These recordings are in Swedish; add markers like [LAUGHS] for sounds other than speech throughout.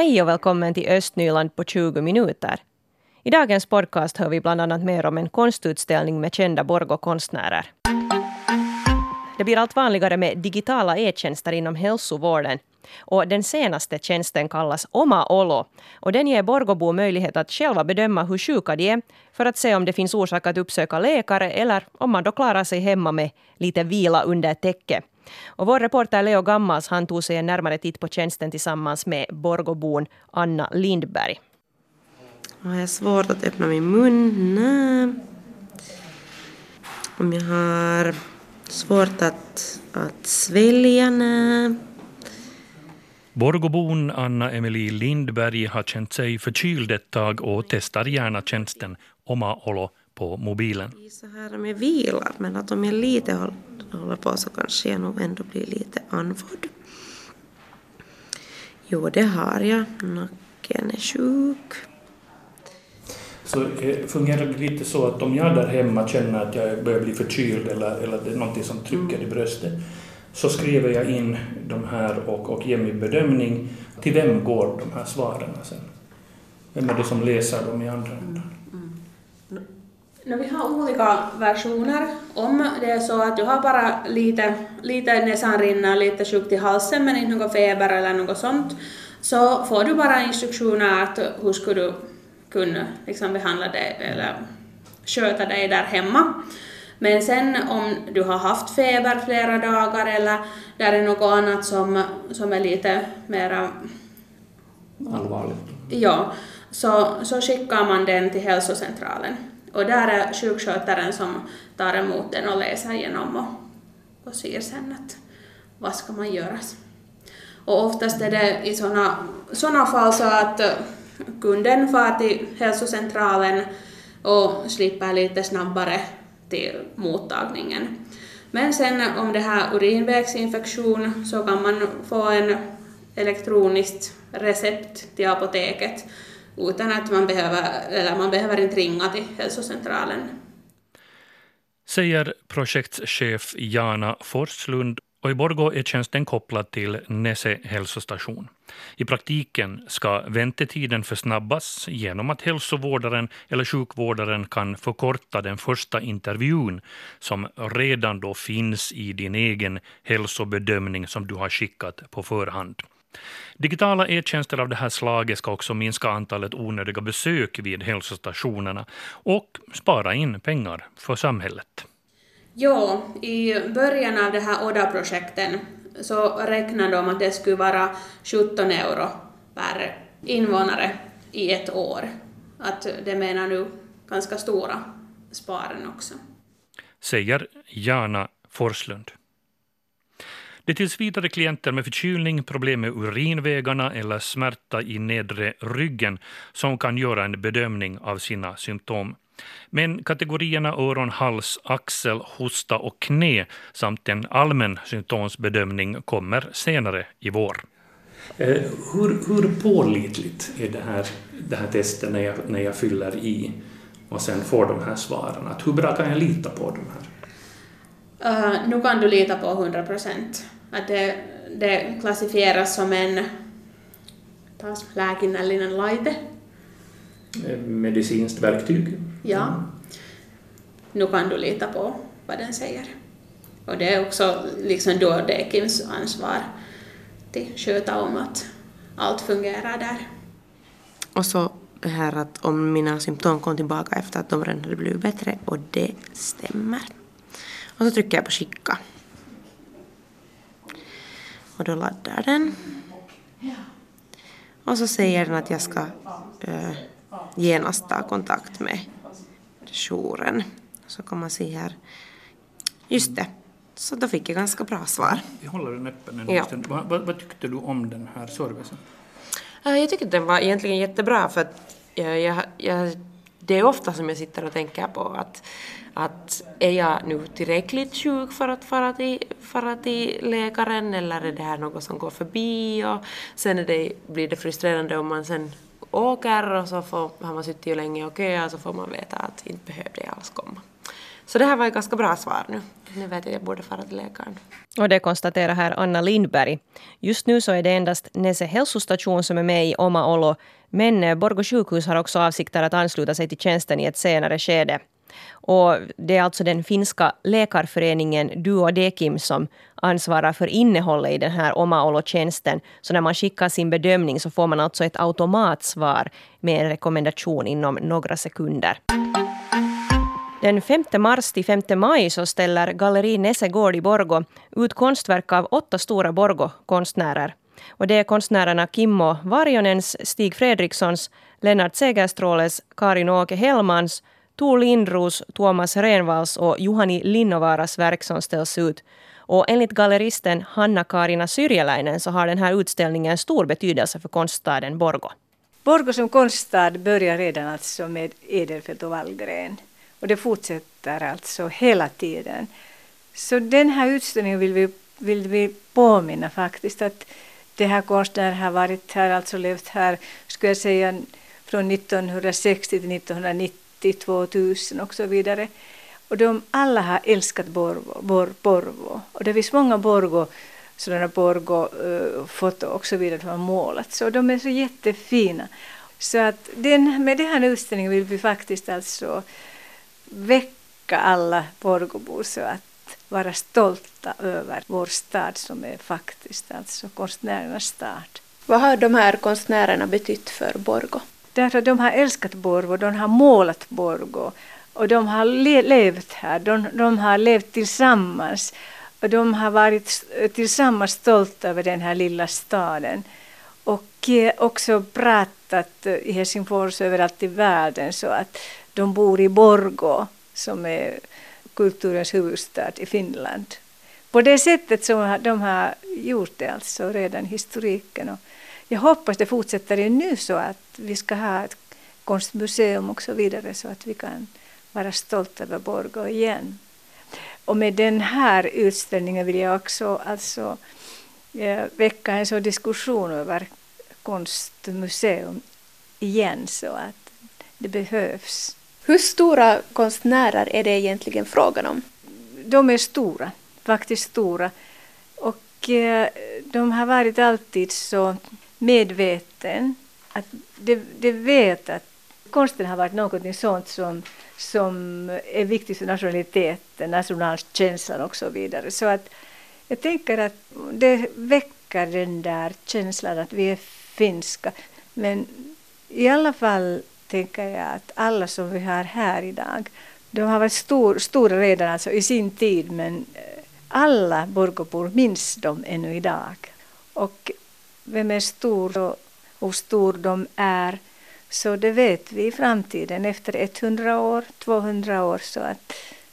Hej och välkommen till Östnyland på 20 minuter. I dagens podcast hör vi bland annat mer om en konstutställning med kända Borgå-konstnärer. Det blir allt vanligare med digitala e-tjänster inom hälsovården. Och den senaste tjänsten kallas Oma Olo. Och den ger Borgåbo möjlighet att själva bedöma hur sjuka de är för att se om det finns orsak att uppsöka läkare eller om man då klarar sig hemma med lite vila under täcke. Och vår reporter Leo Gammas han tog sig en närmare titt på tjänsten tillsammans med Borgåbon Anna Lindberg. Har jag svårt att öppna min mun? Nej. Om jag har svårt att, att svälja? Nej. Borgobon Anna Emily Lindberg har känt sig förkyld ett tag och testar gärna tjänsten Oma Olo på mobilen. Så här om jag vilar, men att om jag lite håller på så kanske jag nog ändå blir lite andfådd. Jo, det har jag. Nacken är sjuk. Så eh, fungerar det lite så att om jag där hemma känner att jag börjar bli förkyld eller, eller det är någonting som trycker i bröstet så skriver jag in de här och, och ger min bedömning. Till vem går de här svaren sen? Vem är det som läser dem i andra änden? No, vi har olika versioner. Om det är så att du har bara lite, lite näsan rinner, lite sjukt i halsen men inte någon feber eller något sånt, så får du bara instruktioner att hur ska du kunna liksom, behandla dig eller sköta dig där hemma. Men sen om du har haft feber flera dagar eller där är något annat som, som är lite mera allvarligt, ja, så, så skickar man den till hälsocentralen. Och där är sjukskötaren som tar emot den och läser igenom och, och ser sen att vad ska man göra. Och oftast är det i sådana såna fall så att eh, kunden far till hälsocentralen och slipper lite snabbare till mottagningen. Men sen om det här urinvägsinfektion så kan man få en elektroniskt recept till apoteket utan att man behöver, eller man behöver inte ringa till hälsocentralen. Säger projektchef Jana Forslund och i Borgå är tjänsten kopplad till Nese hälsostation. I praktiken ska väntetiden försnabbas genom att hälsovårdaren eller sjukvårdaren kan förkorta den första intervjun som redan då finns i din egen hälsobedömning som du har skickat på förhand. Digitala e-tjänster av det här slaget ska också minska antalet onödiga besök vid hälsostationerna och spara in pengar för samhället. Jo, i början av det här ODA-projekten så räknade de att det skulle vara 17 euro per invånare i ett år. Att det menar nu ganska stora sparen också. Säger Jana Forslund. Det är tills vidare klienter med förkylning, problem med urinvägarna eller smärta i nedre ryggen som kan göra en bedömning av sina symptom. Men kategorierna öron, hals, axel, hosta och knä samt en allmän symptomsbedömning kommer senare i vår. Eh, hur, hur pålitligt är det här, det här testet när jag, när jag fyller i och sen får de här svaren? Att hur bra kan jag lita på de här? Uh, nu kan du lita på 100 procent. Att det, det klassifieras som en taas lääkinnällinen laite. Medicinskt verktyg? Ja. Nu kan du lita på vad den säger. Och det är också liksom då Dekims ansvar att sköta om att allt fungerar där. Och så det här att om mina symptom kom tillbaka efter att de redan hade blivit bättre och det stämmer. Och så trycker jag på skicka. Och då laddar den. Och så säger den att jag ska äh, genast ta kontakt med jouren. Så kan man se här. Just det. Så då fick jag ganska bra svar. Vi håller den öppen en ja. stund. Vad, vad, vad, tyckte du om den här servicen? Jag tycker den var egentligen jättebra för att jag, jag, jag, det är ofta som jag sitter och tänker på att, att är jag nu tillräckligt sjuk för att fara till, fara till läkaren eller är det här något som går förbi och sen är det, blir det frustrerande om man sen åker och så får, har man suttit länge och köat så får man veta att inte behövde jag alls komma. Så det här var ett ganska bra svar nu. Nu vet jag att jag borde fara till läkaren. Och det konstaterar här Anna Lindberg. Just nu så är det endast Nese hälsostation som är med i Oma Olo, men Borgå sjukhus har också avsikter att ansluta sig till tjänsten i ett senare skede. Och det är alltså den finska läkarföreningen Duodekim som ansvarar för innehållet i den här Omaolo-tjänsten. Så när man skickar sin bedömning så får man alltså ett automatsvar med en rekommendation inom några sekunder. Den 5 mars till 5 maj så ställer Galleri Nessegård i Borgo ut konstverk av åtta stora Borgo-konstnärer. Och det är konstnärerna Kimmo Varjonens, Stig Fredrikssons, Lennart Segerstråles, Karin Åke Hellmans, Tor Lindros, Tuomas Renvalls och Juhani Linnovaras verk som ställs ut. Och enligt galleristen Hanna-Karina Syrjäläinen så har den här utställningen stor betydelse för konststaden Borgo. Borgo som konststad börjar redan alltså med Edelfelt och Wallgren. Och det fortsätter alltså hela tiden. Så den här utställningen vill vi, vill vi påminna faktiskt att det här konstnären har varit här, alltså levt här, skulle jag säga, från 1960 till 1990 2000 och så vidare. Och de alla har älskat Borgo, Bor, Borgo. Och det finns många Borgo, sådana Borgo-foto eh, och så vidare som har målats. Och de är så jättefina. Så att den, med den här utställningen vill vi faktiskt alltså väcka alla Borgobor så att vara stolta över vår stad som är faktiskt alltså konstnärernas stad. Vad har de här konstnärerna betytt för Borgo? Därför de har älskat Borgo, de har målat Borgo och de har le levt här, de, de har levt tillsammans och de har varit tillsammans stolta över den här lilla staden och eh, också pratat i Helsingfors överallt i världen så att de bor i Borgo som är kulturens huvudstad i Finland. På det sättet som de har gjort det alltså redan historiken. Och jag hoppas det fortsätter nu så att vi ska ha ett konstmuseum och så vidare så att vi kan vara stolta över Borgå igen. Och med den här utställningen vill jag också alltså, eh, väcka en sån diskussion över konstmuseum igen så att det behövs. Hur stora konstnärer är det egentligen frågan om? De är stora, faktiskt stora. Och eh, de har varit alltid så medveten. Att de, de vet att konsten har varit något sånt som, som är viktigt för nationaliteten, nationalkänslan och så vidare. Så att jag tänker att det väcker den där känslan att vi är finska. Men i alla fall tänker jag att alla som vi har här idag, de har varit stor, stora redan alltså i sin tid men eh, alla Borgåbor minns dem ännu idag. Och vem är stor och hur stor de är. Så det vet vi i framtiden efter 100 år, 200 år. Så att...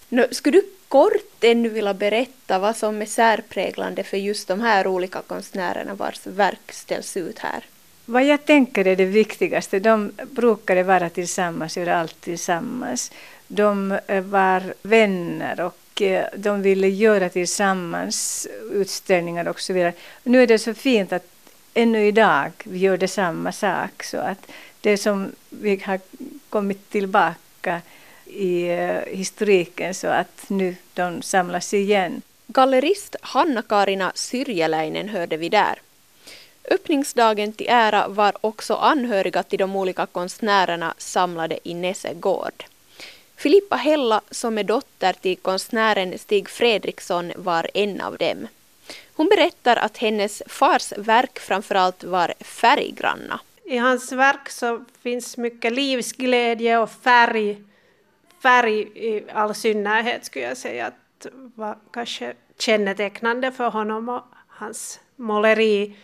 Nu, skulle du kort ännu vilja berätta vad som är särpräglande för just de här olika konstnärerna vars verk ställs ut här? Vad jag tänker är det viktigaste. De brukade vara tillsammans, göra allt tillsammans. De eh, var vänner och eh, de ville göra tillsammans utställningar och så vidare. Nu är det så fint att ännu idag vi gör det samma sak. Så att det som vi har kommit tillbaka i eh, historiken så att nu de samlas igen. Gallerist Hanna-Karina Syrjäläinen hörde vi där. Öppningsdagen till ära var också anhöriga till de olika konstnärerna samlade i Nesse gård. Filippa Hella, som är dotter till konstnären Stig Fredriksson, var en av dem. Hon berättar att hennes fars verk framförallt var färggranna. I hans verk så finns mycket livsglädje och färg, färg i all synnerhet skulle jag säga att var kanske kännetecknande för honom och hans måleri.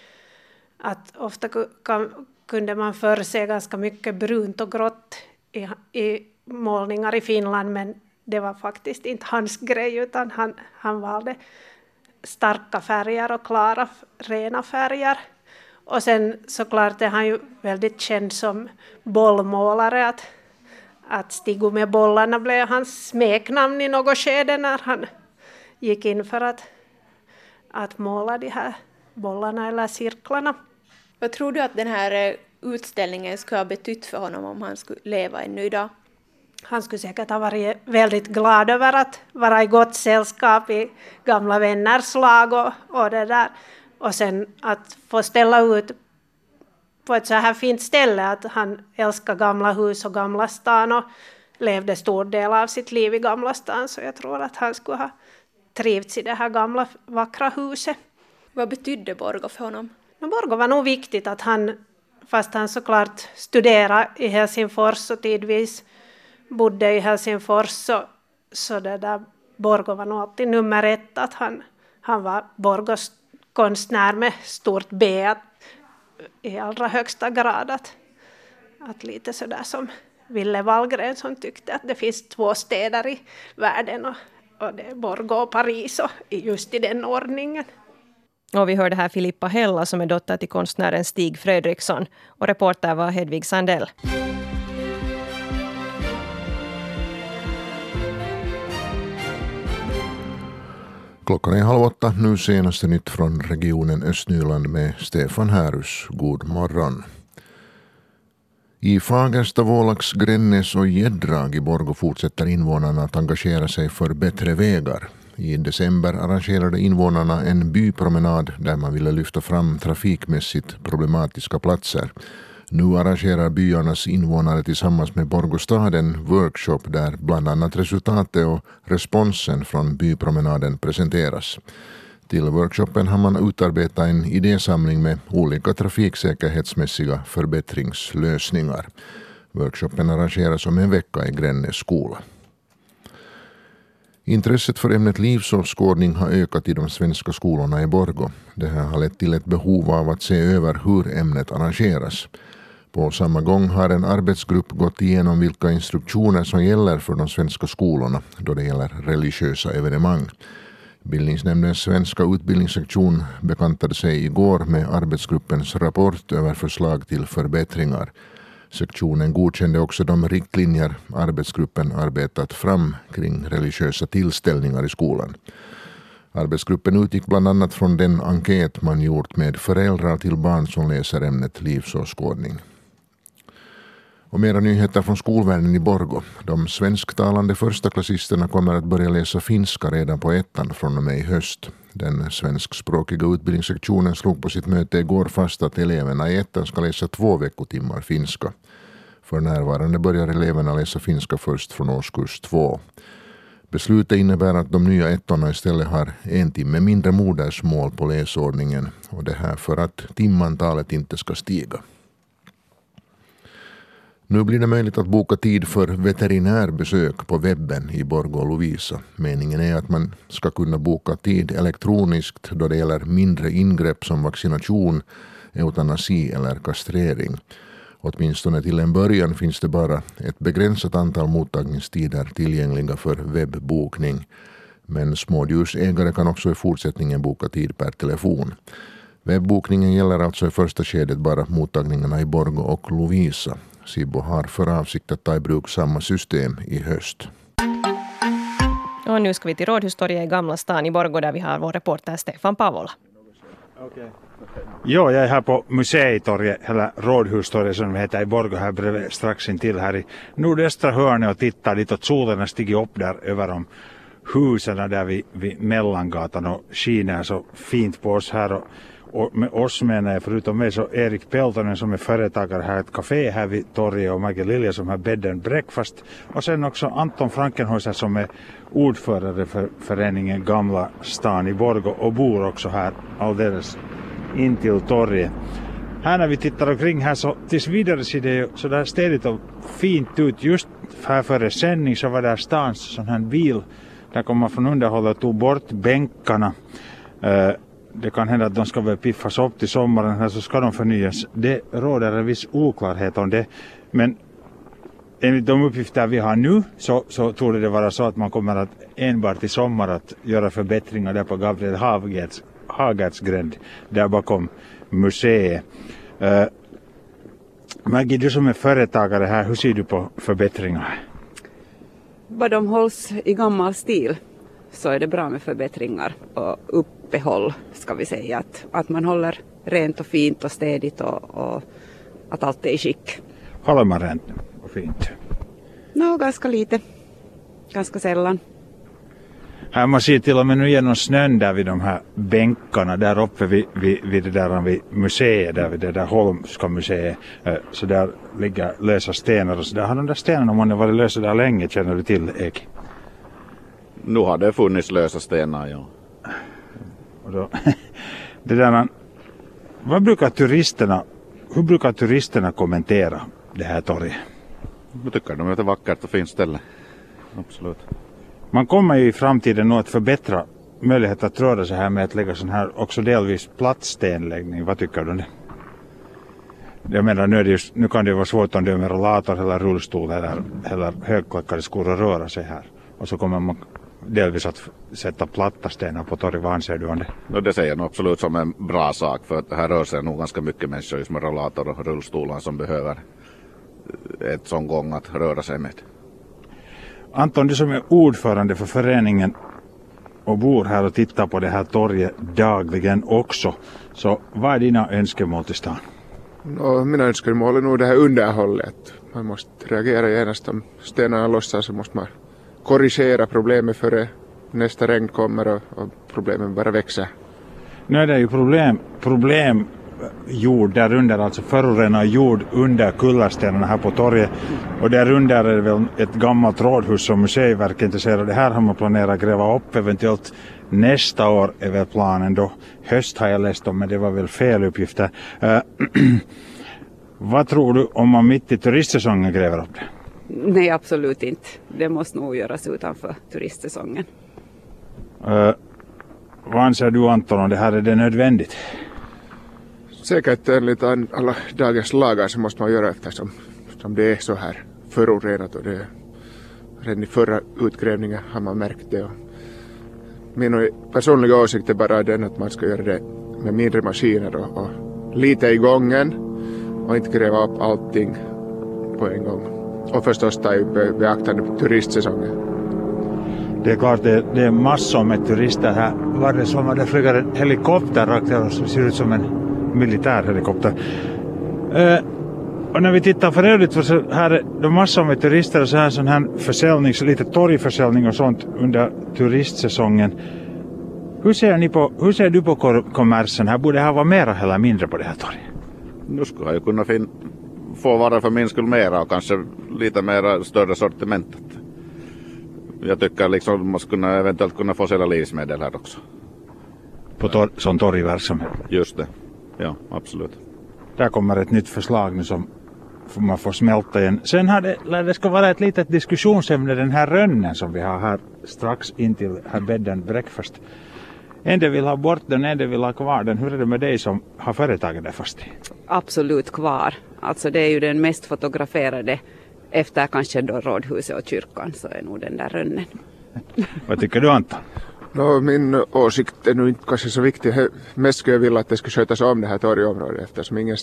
Att ofta kan, kunde man förr se ganska mycket brunt och grått i, i målningar i Finland men det var faktiskt inte hans grej utan han, han valde starka färger och klara, rena färger. Och sen såklart är han ju väldigt känd som bollmålare. Att, att Stigo med bollarna blev hans smeknamn i något skede när han gick in för att, att måla de här bollarna eller cirklarna. Vad tror du att den här eh, utställningen skulle ha betytt för honom om han skulle leva ännu idag? han skulle säkert ha varit väldigt glad över att vara i gott sällskap i gamla vänners lag och, och det där. Och sen att få ställa ut på ett så här fint ställe att han älskar gamla hus och gamla stan och levde stor del av sitt liv i Gamla stan så jag tror att han skulle ha trivts i det här gamla vackra huset. Vad betydde Borgo för honom? Borgo var nog viktigt att han, fast han såklart studerade i Helsingfors och tidvis bodde i Helsingfors så, så det där Borgo var nog alltid nummer ett att han, han var Borgos konstnär med stort B i allra högsta grad. Att, att lite sådär som Ville Wallgren som tyckte att det finns två städer i världen och, och det är Borgå och Paris och just i den ordningen. Och vi hörde här Filippa Hella som är dotter till konstnären Stig Fredriksson och reporter var Hedvig Sandell. Klockan är halv åtta, nu senaste nytt från regionen Östnyland med Stefan Härus. God morgon. I Fagersta, Vålax, Grännäs och Gäddrag i Borgå fortsätter invånarna att engagera sig för bättre vägar. I december arrangerade invånarna en bypromenad där man ville lyfta fram trafikmässigt problematiska platser. Nu arrangerar byarnas invånare tillsammans med Borgostaden workshop där bland annat resultatet och responsen från bypromenaden presenteras. Till workshopen har man utarbetat en idésamling med olika trafiksäkerhetsmässiga förbättringslösningar. Workshopen arrangeras om en vecka i Grännäs skola. Intresset för ämnet livsåskådning har ökat i de svenska skolorna i Borgo. Det här har lett till ett behov av att se över hur ämnet arrangeras. På samma gång har en arbetsgrupp gått igenom vilka instruktioner som gäller för de svenska skolorna då det gäller religiösa evenemang. Bildningsnämndens svenska utbildningssektion bekantade sig igår med arbetsgruppens rapport över förslag till förbättringar. Sektionen godkände också de riktlinjer arbetsgruppen arbetat fram kring religiösa tillställningar i skolan. Arbetsgruppen utgick bland annat från den enkät man gjort med föräldrar till barn som läser ämnet livsåskådning. Och mera nyheter från skolvärlden i Borgo. De svensktalande förstaklassisterna kommer att börja läsa finska redan på ettan från och med i höst. Den svenskspråkiga utbildningssektionen slog på sitt möte igår fast att eleverna i ettan ska läsa två veckotimmar finska. För närvarande börjar eleverna läsa finska först från årskurs två. Beslutet innebär att de nya ettorna istället har en timme mindre modersmål på läsordningen och det här för att timantalet inte ska stiga. Nu blir det möjligt att boka tid för veterinärbesök på webben i Borgå och Lovisa. Meningen är att man ska kunna boka tid elektroniskt då det gäller mindre ingrepp som vaccination, eutanasi eller kastrering. Åtminstone till en början finns det bara ett begränsat antal mottagningstider tillgängliga för webbokning. Men smådjursägare kan också i fortsättningen boka tid per telefon. Webbokningen gäller alltså i första skedet bara mottagningarna i Borgå och Lovisa. Sibbo har för avsikt att ta i bruk samma system i höst. Och nu ska vi till Rådhustorget i Gamla stan i Borgå där vi har vår reporter Stefan Pavola. Okay. Jo, jag är här på Museitorget, eller Rådhustorget som det heter i Borgå här bredvid, strax intill här i nordöstra hörnet och tittar lite åt solen har stigit upp där över de husen där vid, vid Mellangatan och skiner så fint på oss här. Och och med oss menar jag förutom mig så Erik Peltonen som är företagare här ett café här vid torget och Maggie Lilja som har bed and breakfast och sen också Anton Frankenhäuser som är ordförande för föreningen Gamla stan i Borgå och bor också här alldeles in till torget. Här när vi tittar omkring här så tills vidare ser det ju sådär städigt och fint ut. Just här före sändning så var där stans sån här bil. Där kom man från underhållet och tog bort bänkarna. Uh, det kan hända att de ska väl piffas upp till sommaren här så ska de förnyas. Det råder en viss oklarhet om det. Men enligt de uppgifter vi har nu så, så tror det vara så att man kommer att enbart i sommar att göra förbättringar där på Gabriel Hagerts, Hagerts gränd där bakom museet. Uh, Maggie, du som är företagare här, hur ser du på förbättringar? Vad de hålls i gammal stil så är det bra med förbättringar och uppehåll ska vi säga. Att, att man håller rent och fint och städigt och, och att allt är i skick. Håller man rent och fint? Nå, ganska lite. Ganska sällan. Här man ser till och med nu genom snön där vid de här bänkarna där uppe vid, vid, vid det där vid museet, där vid det där Holmska museet. Så där ligger lösa stenar och så där har de där stenarna man har varit lösa där länge, känner du till Ek? Nu har det funnits lösa stenar, ja. Och [LAUGHS] då, det där, vad brukar turisterna, hur brukar turisterna kommentera det här torget? Jag tycker de är ett vackert och fint ställe. Absolut. Man kommer ju i framtiden nog att förbättra möjligheten att röra sig här med att lägga sån här också delvis platt stenläggning. Vad tycker du om det? Jag menar nu, är det just, nu kan det vara svårt om du är med rollator eller rullstol eller, eller högklackade skor att röra sig här. Och så kommer man delvis att sätta platta stenar på torget. Vad anser du om det? No, det ser jag nog absolut som en bra sak för att här rör sig nog ganska mycket människor just med rollator och rullstolar som behöver ett sån gång att röra sig med. Anton, du som är ordförande för föreningen och bor här och tittar på det här torget dagligen också. Så vad är dina önskemål till stan? No, mina önskemål är nog det här underhållet. Man måste reagera genast om stenarna lossar så måste man korrigera problemet före nästa regn kommer och, och problemen bara växer. Nu är det ju problem, problem jord där under, alltså förorenad jord under kullerstenarna här på torget. Och där under är det väl ett gammalt rådhus som Museiverket är intresserade Det här har man planerat att gräva upp eventuellt nästa år är väl planen då. Höst har jag läst om men det var väl fel uppgifter. Uh, [CLEARS THROAT] vad tror du om man mitt i turistsäsongen gräver upp det? Nej, absolut inte. Det måste nog göras utanför turistsäsongen. Uh, vad anser du Anton om det här? Är det nödvändigt? Säkert enligt alla dagens lagar så måste man göra eftersom som det är så här förorenat och det redan i förra utgrävningen har man märkt det. Min personliga åsikt är bara den att man ska göra det med mindre maskiner och, och lite i gången och inte gräva upp allting på en gång. Och förstås ta i beaktande turistsäsongen. Det är klart, det, det är massor med turister här. Var det som att det flyger en helikopter rakt över som ser ut som en militärhelikopter. Eh, och när vi tittar för övrigt så här är det massor med turister och så här sån här försäljning, så lite torgförsäljning och sånt under turistsäsongen. Hur ser, ni på, hur ser du på kommersen här? Borde det här vara mera eller mindre på det här torget? Nu skulle jag ju kunna fin- få vara för min skull mera och kanske lite mera större sortimentet. Jag tycker liksom man skulle eventuellt kunna få sälja livsmedel här också. På tor- som torgverksamhet? Just det ja, absolut. Där kommer ett nytt förslag nu som man får smälta igen. Sen har det, det ska vara ett litet diskussionsämne den här rönnen som vi har här strax intill här bädden breakfast. En del vill ha bort den, en del vill ha kvar den. Hur är det med dig som har företaget där fast? Absolut kvar. Alltså det är ju den mest fotograferade efter kanske då rådhuset och kyrkan så är nog den där rönnen. Vad tycker du Anton? No, min åsikt är nu inte kanske så viktig. Mest skulle jag vilja att det skulle skötas om det här torgområdet eftersom ingen,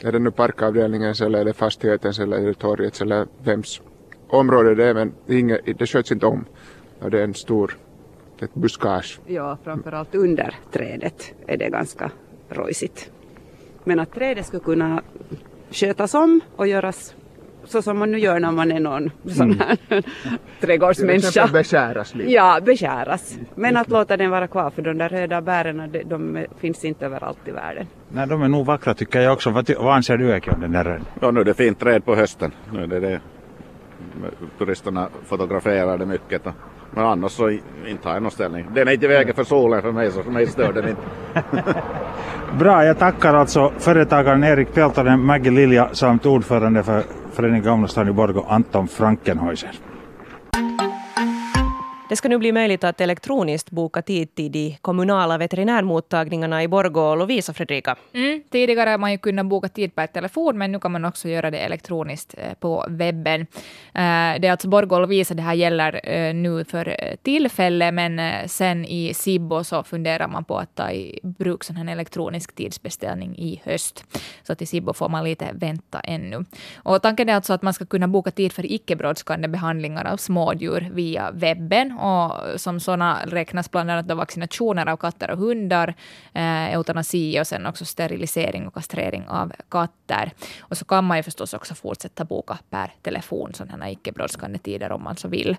är det nu parkavdelningens eller är det fastighetens eller är det torgets eller vems område det är men ingen, det sköts inte om. Och det är en stor ett buskage. Ja, framförallt under trädet är det ganska rojsigt. Men att trädet skulle kunna skötas om och göras så som man nu gör när man är någon sån här mm. [LAUGHS] trädgårdsmänniska. beskäras lite. Ja, beskäras. Men att låta den vara kvar för de där röda bären de, de finns inte överallt i världen. Nej, de är nog vackra tycker jag också. Vad, vad anser du Eke om den där röden? Ja, nu är det fint träd på hösten. Nu är det det. Turisterna fotograferar det mycket. Men annars så inte har jag någon ställning. Den är inte i vägen för solen för mig så för mig stör den inte. [LAUGHS] Bra, jag tackar alltså företagaren Erik Peltonen, Maggie Lilja samt ordförande för Föreningen Gamla stan i Borgå, Anton Frankenhäuser. Det ska nu bli möjligt att elektroniskt boka tid till de kommunala veterinärmottagningarna i Borgå. och Lovisa Fredrika. Mm, tidigare har man ju kunnat boka tid per telefon, men nu kan man också göra det elektroniskt eh, på webben. Eh, det är alltså Borgå och Lovisa det här gäller eh, nu för tillfället, men sen i Sibbo så funderar man på att ta i bruk sån här elektronisk tidsbeställning i höst. Så till Sibbo får man lite vänta ännu. Och tanken är alltså att man ska kunna boka tid för icke brådskande behandlingar av smådjur via webben och som sådana räknas bland annat vaccinationer av katter och hundar, eh, eutanasi och sen också sterilisering och kastrering av katter. Och så kan man ju förstås också fortsätta boka per telefon sådana icke brådskande tider om man så vill.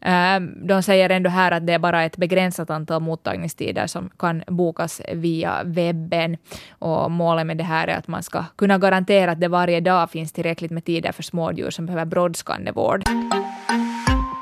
Eh, de säger ändå här att det är bara ett begränsat antal mottagningstider som kan bokas via webben. Och målet med det här är att man ska kunna garantera att det varje dag finns tillräckligt med tider för smådjur som behöver brådskande vård.